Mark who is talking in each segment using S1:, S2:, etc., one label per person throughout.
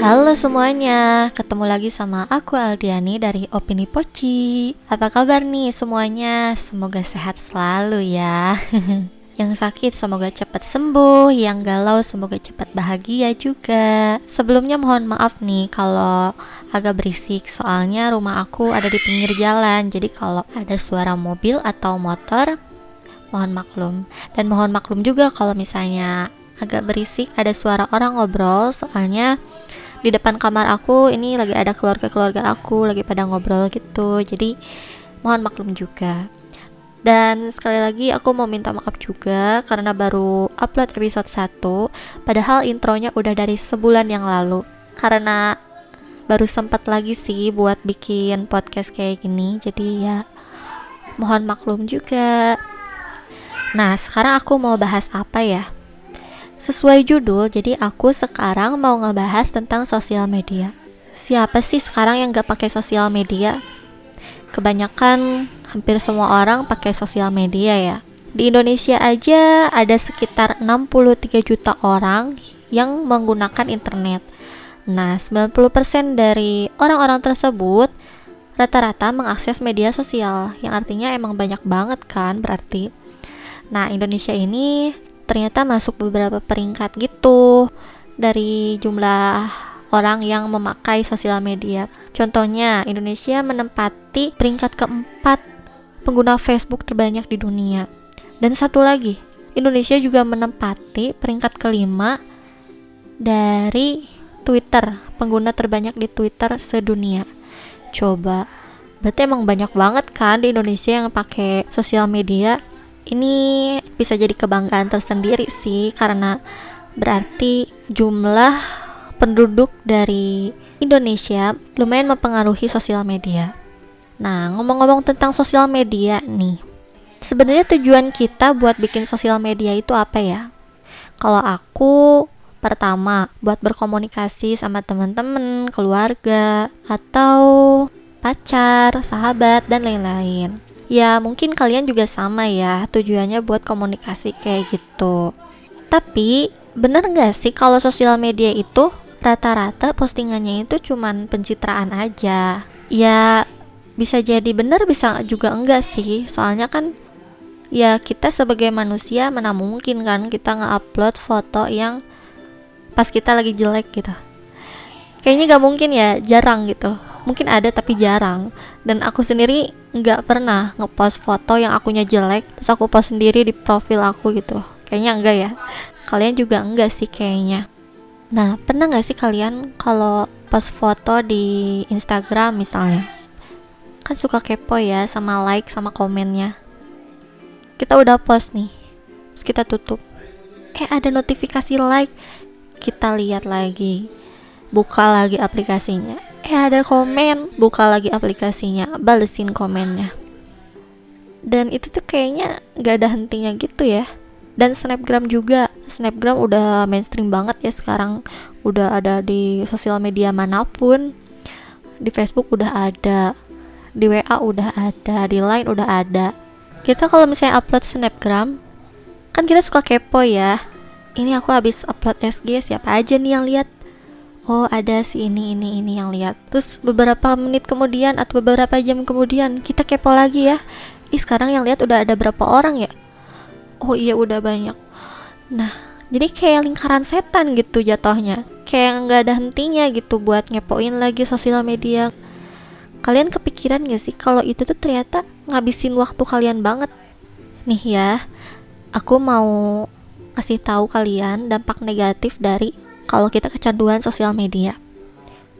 S1: Halo semuanya, ketemu lagi sama aku Aldiani dari Opini Poci. Apa kabar nih semuanya? Semoga sehat selalu ya. yang sakit semoga cepat sembuh, yang galau semoga cepat bahagia juga. Sebelumnya mohon maaf nih kalau agak berisik, soalnya rumah aku ada di pinggir jalan. Jadi kalau ada suara mobil atau motor, mohon maklum. Dan mohon maklum juga kalau misalnya agak berisik ada suara orang ngobrol, soalnya di depan kamar aku ini lagi ada keluarga-keluarga aku lagi pada ngobrol gitu. Jadi mohon maklum juga. Dan sekali lagi aku mau minta maaf juga karena baru upload episode 1 padahal intronya udah dari sebulan yang lalu. Karena baru sempat lagi sih buat bikin podcast kayak gini jadi ya mohon maklum juga. Nah sekarang aku mau bahas apa ya Sesuai judul, jadi aku sekarang mau ngebahas tentang sosial media. Siapa sih sekarang yang gak pakai sosial media? Kebanyakan hampir semua orang pakai sosial media ya. Di Indonesia aja ada sekitar 63 juta orang yang menggunakan internet. Nah, 90% dari orang-orang tersebut rata-rata mengakses media sosial, yang artinya emang banyak banget kan berarti. Nah, Indonesia ini ternyata masuk beberapa peringkat gitu dari jumlah orang yang memakai sosial media. Contohnya, Indonesia menempati peringkat keempat pengguna Facebook terbanyak di dunia. Dan satu lagi, Indonesia juga menempati peringkat kelima dari Twitter, pengguna terbanyak di Twitter sedunia. Coba, berarti emang banyak banget kan di Indonesia yang pakai sosial media ini bisa jadi kebanggaan tersendiri sih karena berarti jumlah penduduk dari Indonesia lumayan mempengaruhi sosial media. Nah, ngomong-ngomong tentang sosial media nih. Sebenarnya tujuan kita buat bikin sosial media itu apa ya? Kalau aku pertama buat berkomunikasi sama teman-teman, keluarga, atau pacar, sahabat dan lain-lain. Ya mungkin kalian juga sama ya tujuannya buat komunikasi kayak gitu. Tapi bener gak sih kalau sosial media itu rata-rata postingannya itu cuman pencitraan aja? Ya bisa jadi bener bisa juga enggak sih soalnya kan ya kita sebagai manusia mana mungkin kan kita nge-upload foto yang pas kita lagi jelek gitu kayaknya gak mungkin ya jarang gitu. Mungkin ada tapi jarang. Dan aku sendiri nggak pernah ngepost foto yang akunya jelek terus aku post sendiri di profil aku gitu. Kayaknya enggak ya. Kalian juga enggak sih kayaknya. Nah pernah nggak sih kalian kalau post foto di Instagram misalnya? Kan suka kepo ya sama like sama komennya. Kita udah post nih terus kita tutup. Eh ada notifikasi like. Kita lihat lagi buka lagi aplikasinya. Eh ada komen. Buka lagi aplikasinya. Balesin komennya. Dan itu tuh kayaknya gak ada hentinya gitu ya. Dan snapgram juga. Snapgram udah mainstream banget ya sekarang. Udah ada di sosial media mana pun. Di Facebook udah ada. Di WA udah ada. Di Line udah ada. Kita kalau misalnya upload snapgram kan kita suka kepo ya. Ini aku habis upload SG siapa aja nih yang lihat oh ada si ini ini ini yang lihat. Terus beberapa menit kemudian atau beberapa jam kemudian kita kepo lagi ya. Ih sekarang yang lihat udah ada berapa orang ya? Oh iya udah banyak. Nah jadi kayak lingkaran setan gitu jatuhnya. Kayak nggak ada hentinya gitu buat ngepoin lagi sosial media. Kalian kepikiran gak sih kalau itu tuh ternyata ngabisin waktu kalian banget? Nih ya aku mau kasih tahu kalian dampak negatif dari kalau kita kecanduan sosial media.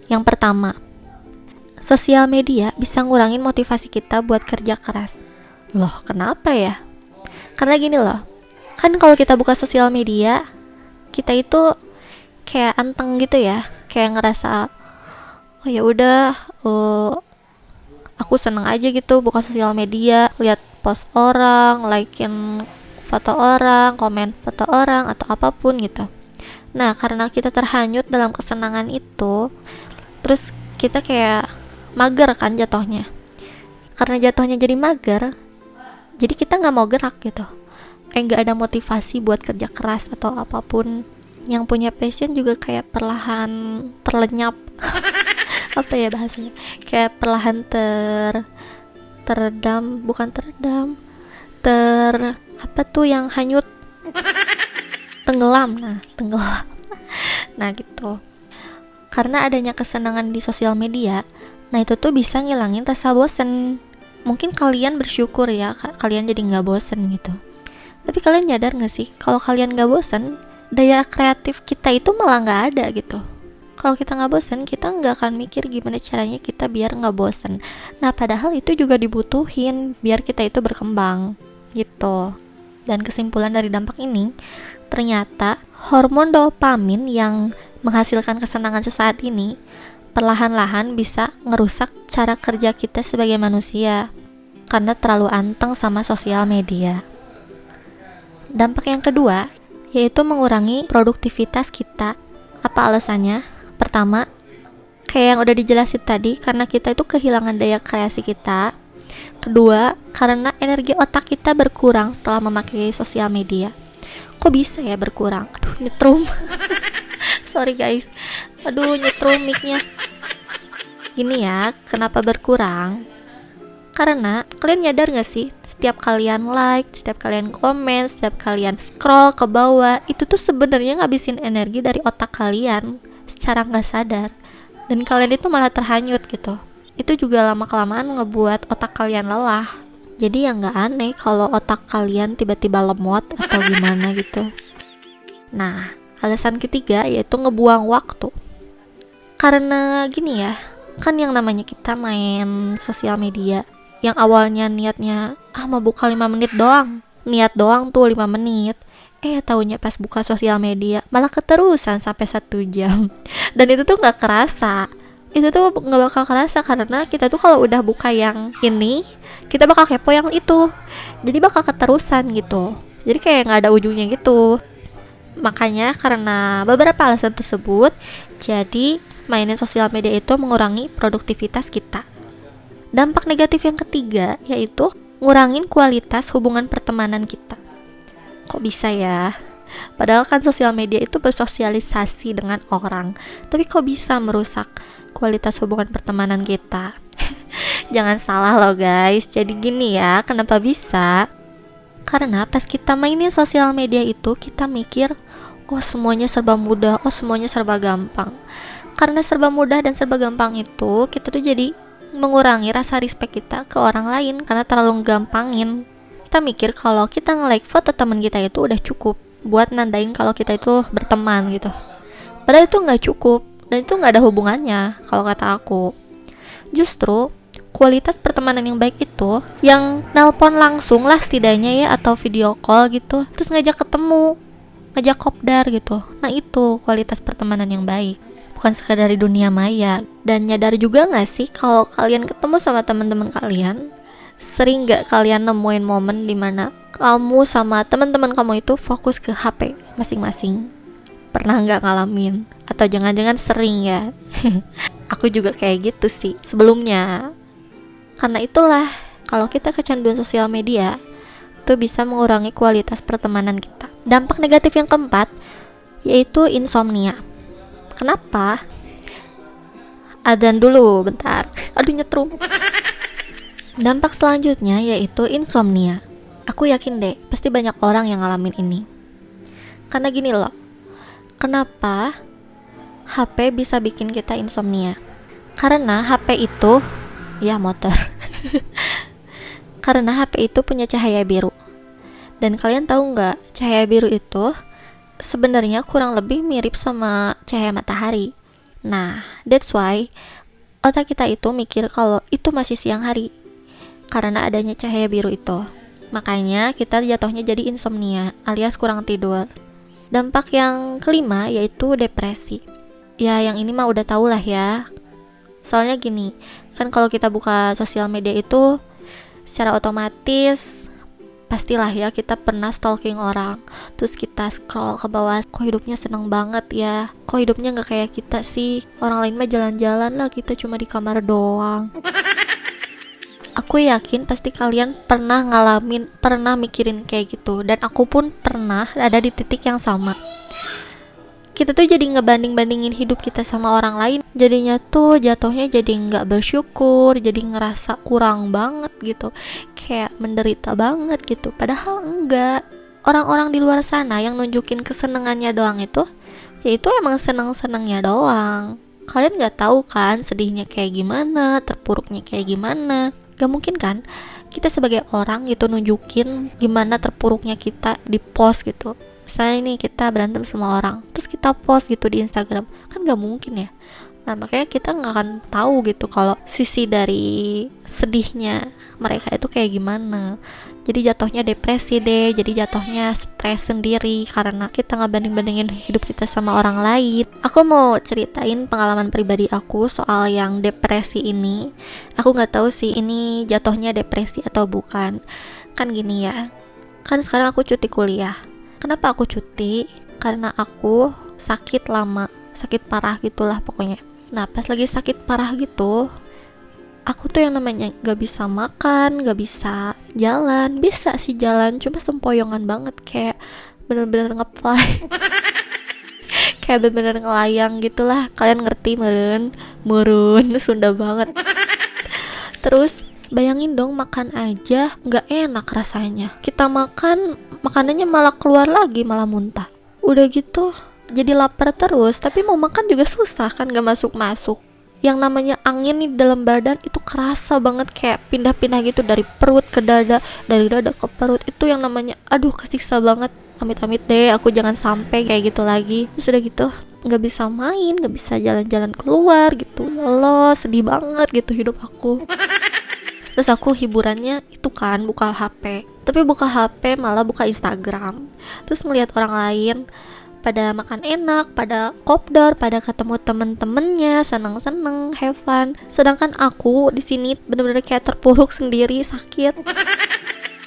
S1: Yang pertama, sosial media bisa ngurangin motivasi kita buat kerja keras. Loh, kenapa ya? Karena gini loh, kan kalau kita buka sosial media, kita itu kayak anteng gitu ya, kayak ngerasa oh ya udah, uh, aku seneng aja gitu buka sosial media, lihat post orang, likein foto orang, komen foto orang atau apa pun gitu. Nah, karena kita terhanyut dalam kesenangan itu, terus kita kayak mager kan jatuhnya. Karena jatuhnya jadi mager, jadi kita nggak mau gerak gitu. Eh nggak ada motivasi buat kerja keras atau apa pun yang punya passion juga kayak perlahan terlenyap apa ya bahasanya kayak perlahan ter teredam bukan teredam ter apa tuh yang hanyut tenggelam. Nah tenggelam. Nah gitu. Karena adanya kesenangan di sosial media nah itu tuh bisa ngilangin rasa bosen. Mungkin kalian bersyukur ya kalian jadi nggak bosen gitu. Tapi kalian nyadar nggak sih kalau kalian nggak bosen daya kreatif kita itu malah nggak ada gitu. Kalau kita nggak bosen kita nggak akan mikir gimana caranya kita biar nggak bosen. Nah padahal itu juga dibutuhin biar kita itu berkembang gitu. Dan kesimpulan dari dampak ini ternyata hormon dopamin yang menghasilkan kesenangan sesaat ini perlahan-lahan bisa ngerusak cara kerja kita sebagai manusia karena terlalu anteng sama sosial media. Dampak yang kedua yaitu mengurangi produktivitas kita. Apa alasannya? Pertama, kayak yang udah dijelasin tadi, karena kita itu kehilangan daya kreasi kita. Kedua, karena energi otak kita berkurang setelah memakai sosial media. Kok bisa ya berkurang? Aduh, nyetrum. Sorry guys. Aduh, nyetrum mic-nya. Gini ya, kenapa berkurang? Karena kalian nyadar gak sih, setiap kalian like, setiap kalian komen, setiap kalian scroll ke bawah, itu tuh sebenarnya ngabisin energi dari otak kalian secara nggak sadar dan kalian itu malah terhanyut gitu itu juga lama kelamaan ngebuat otak kalian lelah jadi ya nggak aneh kalau otak kalian tiba-tiba lemot atau gimana gitu. Nah alasan ketiga yaitu ngebuang waktu. Karena gini ya kan yang namanya kita main sosial media yang awalnya niatnya ah mau buka 5 menit doang. Niat doang tuh 5 menit. Eh tahunya pas buka sosial media malah keterusan sampai satu jam. Dan itu tuh nggak kerasa. Itu tuh nggak bakal kerasa karena kita tuh kalau udah buka yang ini kita bakal kepo yang itu. Jadi bakal keterusan gitu. Jadi kayak nggak ada ujungnya gitu. Makanya karena beberapa alasan tersebut jadi mainin sosial media itu mengurangi produktivitas kita. Dampak negatif yang ketiga yaitu ngurangin kualitas hubungan pertemanan kita. Kok bisa ya Padahal kan sosial media itu bersosialisasi dengan orang. Tapi kok bisa merusak kualitas hubungan pertemanan kita? Jangan salah loh guys. Jadi gini ya, kenapa bisa? Karena pas kita mainin sosial media itu Kita mikir, oh semuanya serba mudah, oh semuanya serba gampang. Karena serba mudah dan serba gampang itu Kita tuh jadi mengurangi rasa respect kita ke orang lain Karena terlalu gampangin kita mikir kalau kita nge-like foto teman kita itu udah cukup buat nandain kalau kita itu berteman gitu. Padahal itu nggak cukup dan itu nggak ada hubungannya kalau kata aku. Justru kualitas pertemanan yang baik itu yang nelpon langsung lah setidaknya ya atau video call gitu terus ngajak ketemu ngajak kopdar gitu. Nah itu kualitas pertemanan yang baik bukan sekadar di dunia maya. Dan nyadar juga nggak sih kalau kalian ketemu sama teman-teman kalian sering gak kalian nemuin momen di mana kamu sama teman-teman kamu itu fokus ke HP masing-masing? Pernah nggak ngalamin? Atau jangan-jangan sering ya? Aku juga kayak gitu sih sebelumnya. Karena itulah kalau kita kecanduan sosial media itu bisa mengurangi kualitas pertemanan kita. Dampak negatif yang keempat yaitu insomnia. Kenapa? Adan dulu bentar. Aduh nyetrum. Dampak selanjutnya yaitu insomnia. Aku yakin deh, pasti banyak orang yang ngalamin ini. Karena gini loh, kenapa HP bisa bikin kita insomnia? Karena HP itu, ya motor. Karena HP itu punya cahaya biru. Dan kalian tahu nggak, cahaya biru itu sebenarnya kurang lebih mirip sama cahaya matahari. Nah, that's why otak kita itu mikir kalau itu masih siang hari karena adanya cahaya biru itu. Makanya kita jatuhnya jadi insomnia alias kurang tidur. Dampak yang kelima yaitu depresi. Ya yang ini mah udah tau lah ya. Soalnya gini, kan kalau kita buka sosial media itu secara otomatis pastilah ya kita pernah stalking orang terus kita scroll ke bawah kok hidupnya seneng banget ya kok hidupnya nggak kayak kita sih orang lain mah jalan-jalan lah kita cuma di kamar doang aku yakin pasti kalian pernah ngalamin, pernah mikirin kayak gitu. Dan aku pun pernah ada di titik yang sama. kita tuh jadi ngebanding-bandingin hidup kita sama orang lain. Jadinya tuh jatuhnya jadi nggak bersyukur jadi ngerasa kurang banget gitu. Kayak menderita banget gitu. Padahal enggak. Orang-orang di luar sana yang nunjukin kesenangannya doang itu ya itu emang senang-senangnya doang. Kalian nggak tahu kan sedihnya kayak gimana terpuruknya kayak gimana gak mungkin kan? Kita sebagai orang gitu nunjukin gimana terpuruknya kita di post gitu. Misalnya ini kita berantem sama orang terus kita post gitu di Instagram. Kan gak mungkin ya? Nah makanya kita nggak akan tahu gitu kalau sisi dari sedihnya mereka itu kayak gimana jadi jatuhnya depresi deh jadi jatuhnya stres sendiri karena kita nggak banding bandingin hidup kita sama orang lain. Aku mau ceritain pengalaman pribadi aku soal yang depresi ini. Aku nggak tahu sih ini jatuhnya depresi atau bukan. Kan gini ya kan sekarang aku cuti kuliah. Kenapa aku cuti? Karena aku sakit lama sakit parah gitulah pokoknya. Nah pas lagi sakit parah gitu aku tuh yang namanya gak bisa makan, gak bisa jalan, bisa sih jalan, cuma sempoyongan banget kayak bener-bener ngeplay. kayak bener-bener ngelayang gitulah, kalian ngerti meren, murun, Sunda banget. Terus bayangin dong makan aja gak enak rasanya. Kita makan, makanannya malah keluar lagi, malah muntah. Udah gitu, jadi lapar terus, tapi mau makan juga susah kan gak masuk-masuk yang namanya angin nih dalam badan itu kerasa banget kayak pindah-pindah gitu dari perut ke dada dari dada ke perut. Itu yang namanya aduh kesiksa banget. Amit-amit deh aku jangan sampai kayak gitu lagi. Terus udah gitu nggak bisa main nggak bisa jalan-jalan keluar gitu. Ya Allah sedih banget gitu hidup aku. Terus aku hiburannya itu kan buka HP tapi buka HP malah buka Instagram. Terus ngelihat orang lain pada makan enak, pada kopdar, pada ketemu temen-temennya, seneng-seneng, have fun. Sedangkan aku di sini bener-bener kayak terpuruk sendiri, sakit.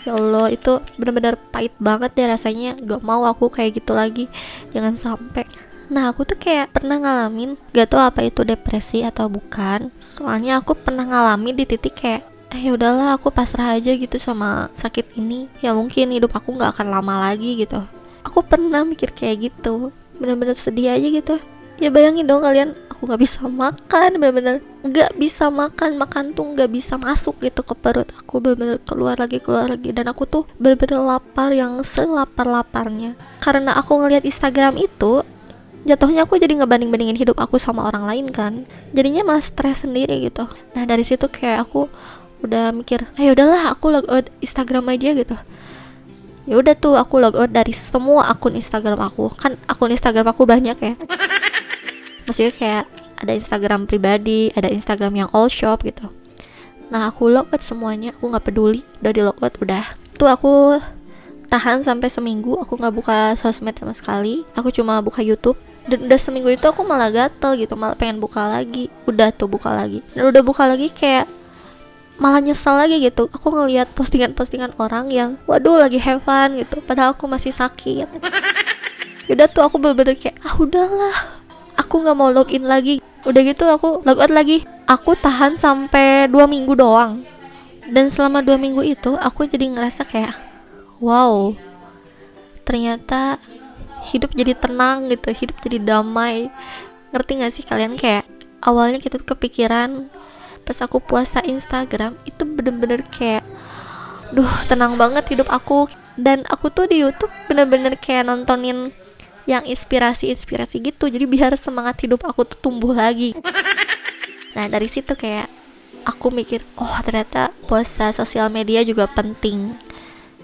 S1: Ya Allah, itu bener-bener pahit banget deh rasanya. Gak mau aku kayak gitu lagi. Jangan sampai. Nah aku tuh kayak pernah ngalamin Gak tau apa itu depresi atau bukan Soalnya aku pernah ngalamin di titik kayak eh ya udahlah aku pasrah aja gitu sama sakit ini ya mungkin hidup aku nggak akan lama lagi gitu aku pernah mikir kayak gitu. Bener-bener sedih aja gitu. Ya bayangin dong kalian aku nggak bisa makan bener-bener nggak bisa makan makan tuh nggak bisa masuk gitu ke perut aku bener-bener keluar lagi keluar lagi. Dan aku tuh bener-bener lapar yang selapar laparnya karena aku ngelihat Instagram itu jatuhnya aku jadi ngebanding bandingin hidup aku sama orang lain kan. Jadinya malah stres sendiri gitu. Nah dari situ kayak aku udah mikir ayo udahlah aku out Instagram aja gitu ya udah tuh aku log out dari semua akun Instagram aku. Kan akun Instagram aku banyak ya. Maksudnya kayak ada Instagram pribadi ada Instagram yang all shop gitu. Nah aku log out semuanya. Aku nggak peduli. Udah di log out udah. Tuh aku tahan sampai seminggu. Aku nggak buka sosmed sama sekali. Aku cuma buka YouTube. Dan udah seminggu itu aku malah gatel gitu. Malah pengen buka lagi. Udah tuh buka lagi. Dan udah buka lagi kayak malah nyesel lagi gitu. Aku ngelihat postingan-postingan orang yang waduh lagi have fun gitu. Padahal aku masih sakit. Udah tuh aku bener-bener kayak ah udahlah. Aku nggak mau login lagi. Udah gitu aku logout lagi. Aku tahan sampai dua minggu doang. Dan selama dua minggu itu aku jadi ngerasa kayak wow ternyata hidup jadi tenang gitu hidup jadi damai. Ngerti gak sih kalian? Kayak awalnya kita tuh kepikiran pas aku puasa Instagram itu bener-bener kayak duh tenang banget hidup aku. Dan aku tuh di YouTube bener-bener kayak nontonin yang inspirasi-inspirasi gitu. Jadi biar semangat hidup aku tuh tumbuh lagi. Nah dari situ kayak aku mikir oh ternyata puasa sosial media juga penting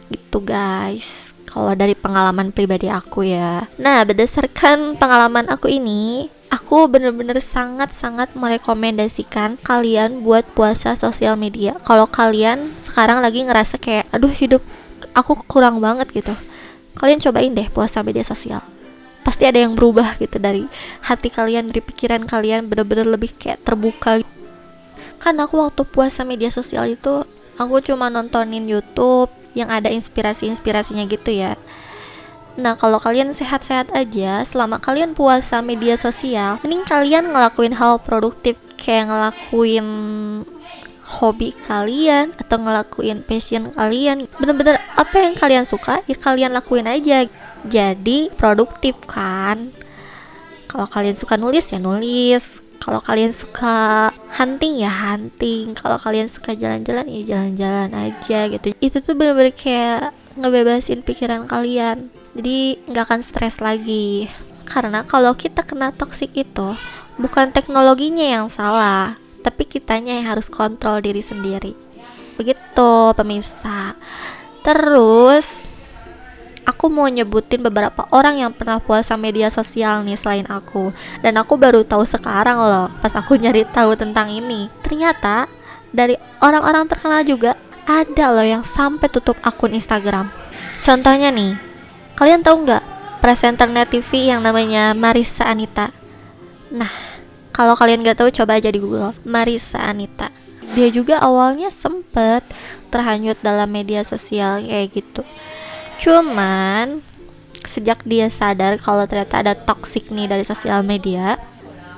S1: gitu guys. Kalau dari pengalaman pribadi aku ya. Nah berdasarkan pengalaman aku ini aku bener-bener sangat-sangat merekomendasikan kalian buat puasa sosial media. Kalau kalian sekarang lagi ngerasa kayak, aduh hidup aku kurang banget gitu, kalian cobain deh puasa media sosial. Pasti ada yang berubah gitu dari hati kalian, dari pikiran kalian bener-bener lebih kayak terbuka. Kan aku waktu puasa media sosial itu, aku cuma nontonin YouTube yang ada inspirasi-inspirasinya gitu ya Nah, kalau kalian sehat-sehat aja, selama kalian puasa media sosial, mending kalian ngelakuin hal produktif kayak ngelakuin hobi kalian atau ngelakuin passion kalian. Bener-bener apa yang kalian suka, ya kalian lakuin aja. Jadi produktif kan? kalau kalian suka nulis ya nulis kalau kalian suka hunting ya hunting kalau kalian suka jalan-jalan ya jalan-jalan aja gitu itu tuh bener-bener kayak ngebebasin pikiran kalian jadi nggak akan stres lagi. Karena kalau kita kena toxic itu bukan teknologinya yang salah tapi kitanya yang harus kontrol diri sendiri. Begitu pemirsa. Terus aku mau nyebutin beberapa orang yang pernah puasa media sosial nih selain aku. Dan aku baru tahu sekarang loh pas aku nyari tahu tentang ini. Ternyata dari orang-orang terkenal juga ada loh yang sampai tutup akun Instagram. Contohnya nih kalian tahu nggak presenter net TV yang namanya Marisa Anita? Nah kalau kalian nggak tahu coba aja di Google. Marisa Anita. Dia juga awalnya sempet terhanyut dalam media sosial kayak gitu. Cuman sejak dia sadar kalau ternyata ada toxic nih dari sosial media,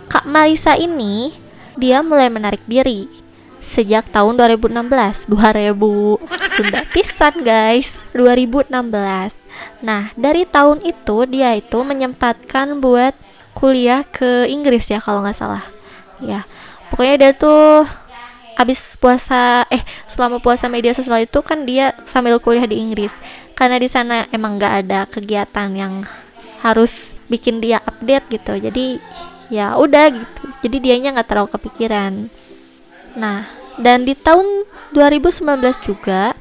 S1: Kak Marisa ini dia mulai menarik diri. Sejak tahun 2016 2000 sudah pisan guys. 2016 nah dari tahun itu dia itu menyempatkan buat kuliah ke Inggris ya kalau nggak salah. Ya pokoknya dia tuh habis puasa eh selama puasa media sosial itu kan dia sambil kuliah di Inggris. Karena di sana emang nggak ada kegiatan yang harus bikin dia update gitu. Jadi ya udah gitu. Jadi dianya nggak terlalu kepikiran. Nah dan di tahun 2019 juga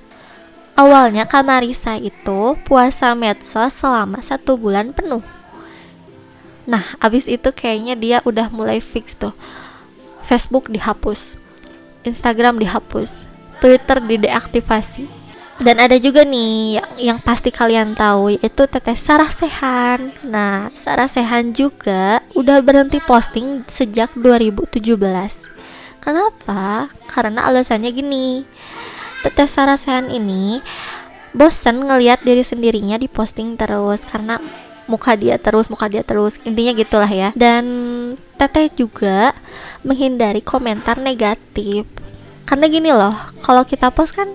S1: awalnya Kamarisa itu puasa medsos selama satu bulan penuh nah abis itu kayaknya dia udah mulai fix tuh Facebook dihapus Instagram dihapus Twitter dideaktivasi dan ada juga nih yang, yang pasti kalian tahu yaitu Teteh Sarah Sehan. Nah, Sarah Sehan juga udah berhenti posting sejak 2017. Kenapa? Karena alasannya gini. Teteh Sarah Sehan ini bosan ngelihat diri sendirinya di posting terus karena muka dia terus, muka dia terus. Intinya gitulah ya. Dan Teteh juga menghindari komentar negatif. Karena gini loh, kalau kita post kan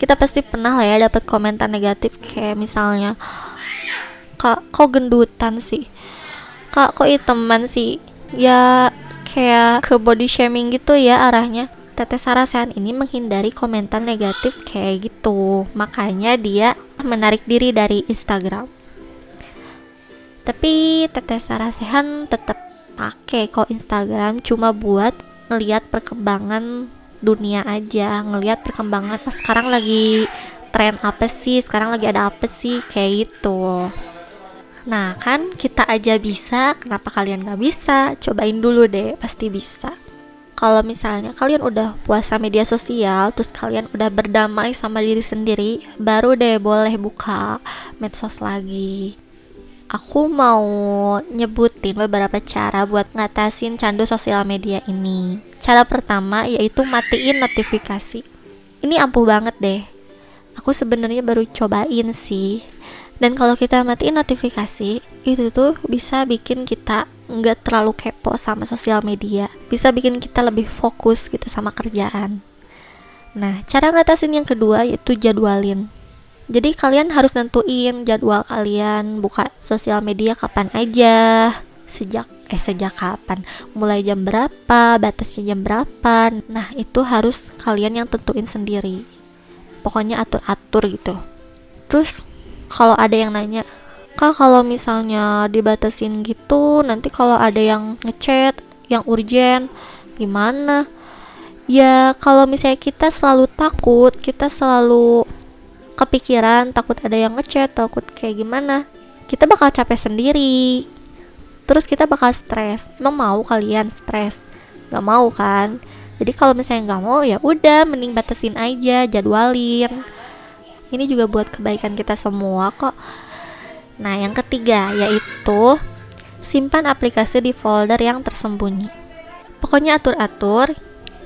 S1: kita pasti pernah lah ya dapat komentar negatif kayak misalnya kak kok gendutan sih kak kok iteman sih ya kayak ke body shaming gitu ya arahnya Teteh Sarasehan ini menghindari komentar negatif kayak gitu. Makanya dia menarik diri dari Instagram. Tapi Teteh Sarasehan tetap pakai kok Instagram cuma buat ngeliat perkembangan dunia aja ngelihat perkembangan oh, sekarang lagi tren apa sih? Sekarang lagi ada apa sih? kayak gitu. Nah kan kita aja bisa kenapa kalian gak bisa? Cobain dulu deh pasti bisa kalau misalnya kalian udah puasa media sosial terus kalian udah berdamai sama diri sendiri baru deh boleh buka medsos lagi aku mau nyebutin beberapa cara buat ngatasin candu sosial media ini. Cara pertama yaitu matiin notifikasi. Ini ampuh banget deh. Aku sebenarnya baru cobain sih. Dan kalau kita matiin notifikasi, itu tuh bisa bikin kita nggak terlalu kepo sama sosial media. Bisa bikin kita lebih fokus gitu sama kerjaan. Nah, cara ngatasin yang kedua yaitu jadwalin jadi kalian harus nentuin jadwal kalian buka sosial media kapan aja, sejak eh sejak kapan, mulai jam berapa, batasnya jam berapa. Nah, itu harus kalian yang tentuin sendiri. Pokoknya atur-atur gitu. Terus kalau ada yang nanya, "Kak, kalau misalnya dibatasin gitu, nanti kalau ada yang ngechat yang urgent gimana?" Ya, kalau misalnya kita selalu takut, kita selalu kepikiran takut ada yang ngechat takut kayak gimana kita bakal capek sendiri. Terus kita bakal stres. Emang mau kalian stres? Nggak mau kan? Jadi kalau misalnya nggak mau ya udah mending batasin aja jadwalin. Ini juga buat kebaikan kita semua kok nah yang ketiga yaitu simpan aplikasi di folder yang tersembunyi. Pokoknya atur-atur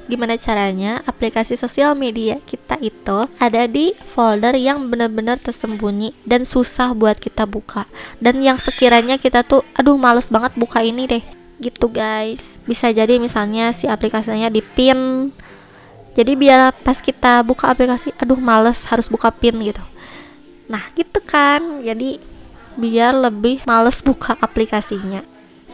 S1: gimana caranya aplikasi sosial media kita itu ada di folder yang benar-benar tersembunyi dan susah buat kita buka. Dan yang sekiranya kita tuh aduh males banget buka ini deh gitu guys. Bisa jadi misalnya si aplikasinya di pin jadi biar pas kita buka aplikasi aduh males harus buka pin gitu. Nah gitu kan. Jadi biar lebih males buka aplikasinya.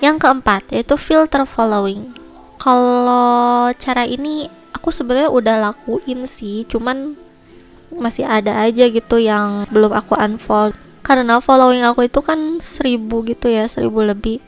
S1: Yang keempat yaitu filter following. Kalau cara ini aku sebenarnya udah lakuin sih, cuman masih ada aja gitu yang belum aku unfollow karena following aku itu kan seribu gitu ya seribu lebih.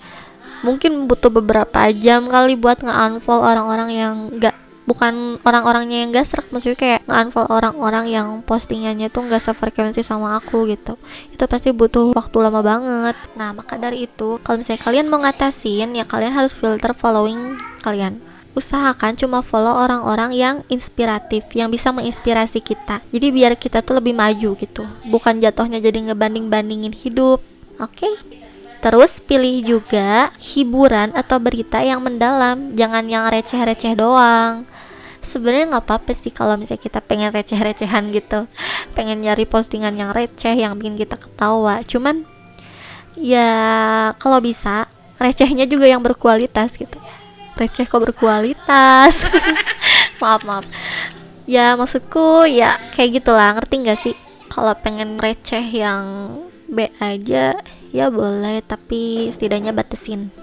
S1: Mungkin butuh beberapa jam kali buat nge-unfollow orang-orang yang gak bukan orang-orangnya yang gak serak maksudnya kayak nge-unfollow orang-orang yang postingannya tuh gak sefrekuensi sama aku gitu. Itu pasti butuh waktu lama banget. Nah maka dari itu kalau misalnya kalian mau ngatasin ya kalian harus filter following kalian. Usahakan cuma follow orang-orang yang inspiratif yang bisa menginspirasi kita. Jadi biar kita tuh lebih maju gitu. Bukan jatuhnya jadi ngebanding-bandingin hidup. Oke? Okay? terus pilih juga hiburan atau berita yang mendalam. Jangan yang receh-receh doang sebenarnya nggak apa-apa sih kalau misalnya kita pengen receh-recehan gitu. Pengen nyari postingan yang receh yang bikin kita ketawa. Cuman ya kalau bisa recehnya juga yang berkualitas gitu. Receh kok berkualitas? Maaf maaf. Ya maksudku ya kayak gitulah. Ngerti nggak sih? Kalau pengen receh yang B aja ya boleh. Tapi setidaknya batasin.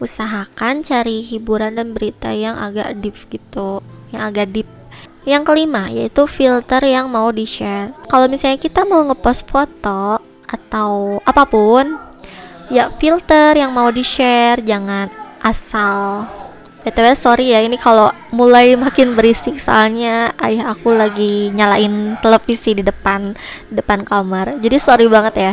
S1: Usahakan cari hiburan dan berita yang agak deep gitu yang agak deep yang kelima yaitu filter yang mau di share kalau misalnya kita mau ngepost foto atau apa pun ya filter yang mau di share jangan asal BTW sorry ya ini kalau mulai makin berisik soalnya ayah aku lagi nyalain televisi di depan depan kamar. Jadi sorry banget ya.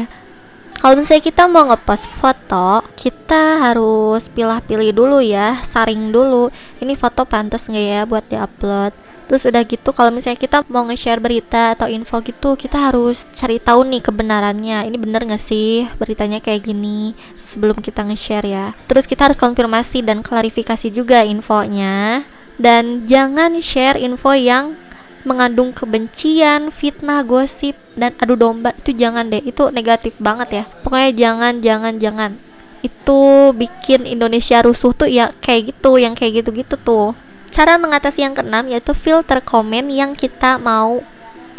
S1: Kalau misalnya kita mau ngepost foto, kita harus pilih-pilih dulu ya, saring dulu. Ini foto pantas nggak ya buat diupload? Terus udah gitu kalau misalnya kita mau nge-share berita atau info gitu kita harus cari tahu nih kebenarannya. Ini bener gak sih beritanya kayak gini sebelum kita nge-share ya? Terus kita harus konfirmasi dan klarifikasi juga infonya. Dan jangan share info yang mengandung kebencian, fitnah, gosip, dan adu domba itu jangan deh, itu negatif banget ya. Pokoknya jangan, jangan, jangan. Itu bikin Indonesia rusuh tuh ya kayak gitu, yang kayak gitu-gitu tuh. Cara mengatasi yang keenam yaitu filter komen yang kita mau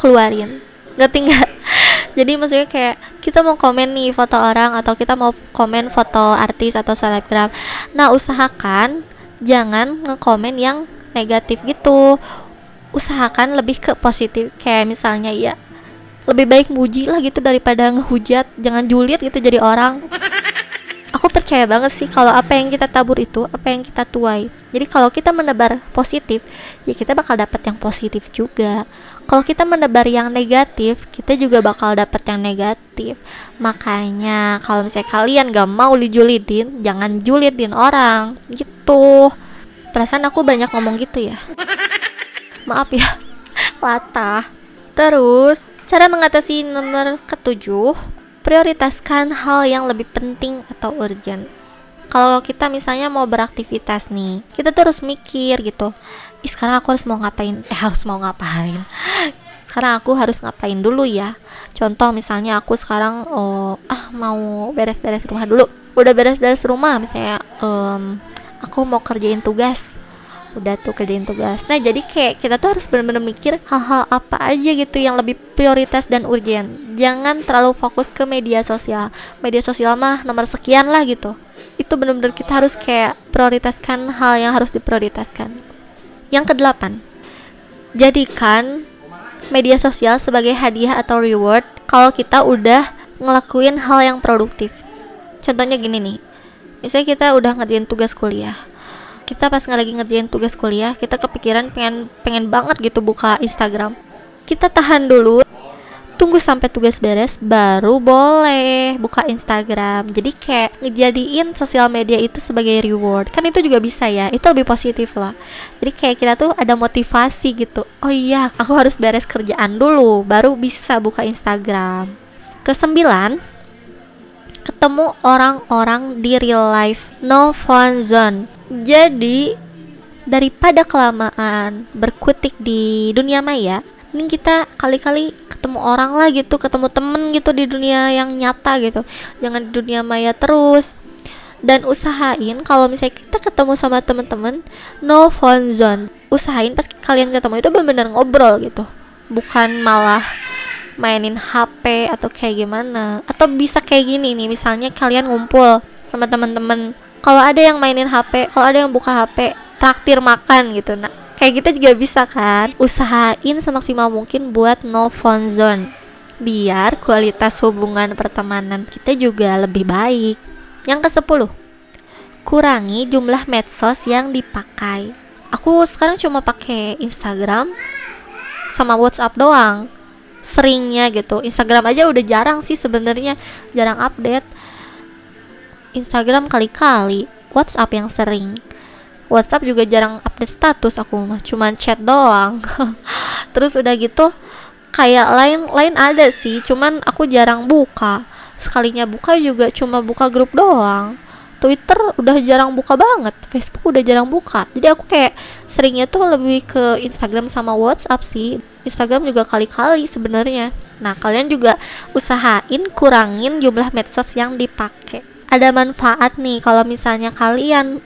S1: keluarin. Nggak? Jadi maksudnya kayak kita mau komen nih foto orang atau kita mau komen foto artis atau selebgram. Nah, usahakan jangan ngekomen yang negatif gitu. Usahakan lebih ke positif. Kayak misalnya ya lebih baik muji lah gitu daripada ngehujat. Jangan julid gitu jadi orang. Aku percaya banget sih kalau apa yang kita tabur itu apa yang kita tuai. Jadi kalau kita menebar positif ya kita bakal dapat yang positif juga. Kalau kita menebar yang negatif kita juga bakal dapat yang negatif. Makanya kalau misalnya kalian gak mau dijulidin jangan julidin orang. Gitu. Perasaan aku banyak ngomong gitu ya maaf ya latah terus cara mengatasi nomor ketujuh prioritaskan hal yang lebih penting atau urgent. Kalau kita misalnya mau beraktivitas nih, kita tuh harus mikir gitu. Ih, sekarang aku harus mau ngapain? Eh, harus mau ngapain? Sekarang aku harus ngapain dulu ya? Contoh misalnya aku sekarang oh, ah mau beres-beres rumah dulu. Udah beres-beres rumah misalnya um, aku mau kerjain tugas udah tuh kerjain tugas. Nah jadi kayak kita tuh harus benar-benar mikir hal-hal apa aja gitu yang lebih prioritas dan urgent. Jangan terlalu fokus ke media sosial. Media sosial mah nomor sekian lah gitu. Itu benar-benar kita harus kayak prioritaskan hal yang harus diprioritaskan. Yang kedelapan jadikan media sosial sebagai hadiah atau reward kalau kita udah ngelakuin hal yang produktif. Contohnya gini nih. Misalnya kita udah ngerjain tugas kuliah kita pas lagi ngerjain tugas kuliah kita kepikiran pengen pengen banget gitu buka Instagram. Kita tahan dulu tunggu sampai tugas beres baru boleh buka Instagram. Jadi kayak ngejadiin sosial media itu sebagai reward. Kan itu juga bisa ya itu lebih positif lah. Jadi kayak kita tuh ada motivasi gitu. Oh iya aku harus beres kerjaan dulu baru bisa buka Instagram. Kesembilan ketemu orang-orang di real life. No fun zone jadi daripada kelamaan berkutik di dunia maya, ini kita kali-kali ketemu orang lah gitu, ketemu temen gitu di dunia yang nyata gitu. Jangan di dunia maya terus. Dan usahain kalau misalnya kita ketemu sama temen-temen no phone zone. Usahain pas kalian ketemu itu benar-benar ngobrol gitu. Bukan malah mainin HP atau kayak gimana. Atau bisa kayak gini nih, misalnya kalian ngumpul sama teman-teman kalau ada yang mainin HP kalau ada yang buka HP traktir makan gitu nah kayak kita juga bisa kan? Usahain semaksimal mungkin buat no phone zone. Biar kualitas hubungan pertemanan kita juga lebih baik. Yang ke 10 kurangi jumlah medsos yang dipakai. Aku sekarang cuma pakai Instagram sama WhatsApp doang. Seringnya gitu. Instagram aja udah jarang sih sebenarnya. Jarang update Instagram kali-kali WhatsApp yang sering WhatsApp juga jarang update status aku mah cuman chat doang terus udah gitu kayak lain lain ada sih cuman aku jarang buka sekalinya buka juga cuma buka grup doang Twitter udah jarang buka banget, Facebook udah jarang buka. Jadi aku kayak seringnya tuh lebih ke Instagram sama WhatsApp sih. Instagram juga kali-kali sebenarnya. Nah, kalian juga usahain kurangin jumlah medsos yang dipakai. Ada manfaat nih kalau misalnya kalian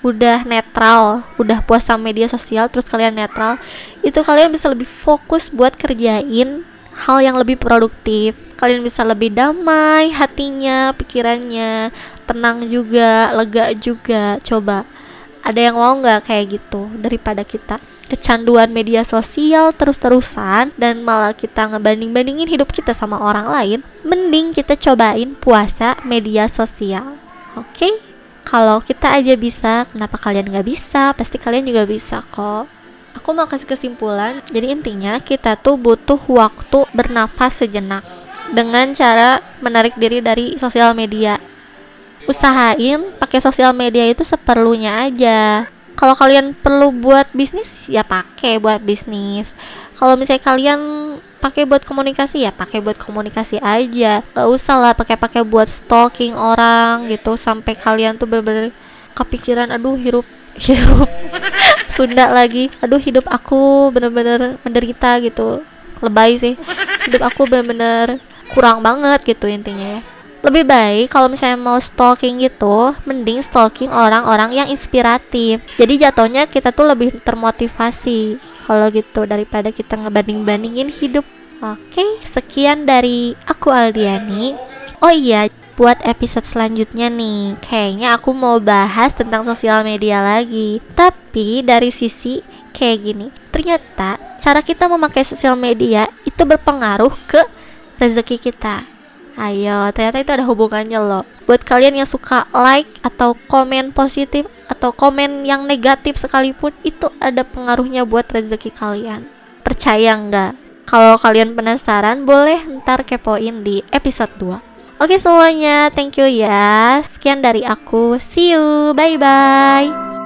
S1: udah netral, udah puas sama media sosial terus kalian netral, itu kalian bisa lebih fokus buat kerjain hal yang lebih produktif. Kalian bisa lebih damai hatinya, pikirannya, tenang juga, lega juga. Coba ada yang mau nggak kayak gitu daripada kita kecanduan media sosial terus-terusan dan malah kita ngebanding-bandingin hidup kita sama orang lain mending kita cobain puasa media sosial. Oke? Okay? kalau kita aja bisa kenapa kalian nggak bisa? Pasti kalian juga bisa kok. Aku mau kasih kesimpulan jadi intinya kita tuh butuh waktu bernafas sejenak dengan cara menarik diri dari sosial media. Usahain pakai sosial media itu seperlunya aja kalau kalian perlu buat bisnis ya pakai buat bisnis. Kalau misalnya kalian pakai buat komunikasi ya pakai buat komunikasi aja. Gak usah lah pakai-pakai buat stalking orang gitu sampai kalian tuh bener-bener kepikiran aduh hirup hirup Sunda lagi. Aduh hidup aku bener-bener menderita gitu. Lebay sih. Hidup aku bener-bener kurang banget gitu intinya ya lebih baik kalau misalnya mau stalking gitu mending stalking orang-orang yang inspiratif. Jadi jatuhnya kita tuh lebih termotivasi kalau gitu daripada kita ngebanding-bandingin hidup. Oke sekian dari aku Aldiani. Oh iya buat episode selanjutnya nih Kayaknya aku mau bahas tentang sosial media lagi. Tapi dari sisi kayak gini Ternyata cara kita memakai sosial media itu berpengaruh ke rezeki kita Ayo, ternyata itu ada hubungannya loh Buat kalian yang suka like atau komen positif Atau komen yang negatif sekalipun Itu ada pengaruhnya buat rezeki kalian Percaya nggak? Kalau kalian penasaran boleh ntar kepoin di episode 2 Oke semuanya, thank you ya. Sekian dari aku. See you. Bye bye.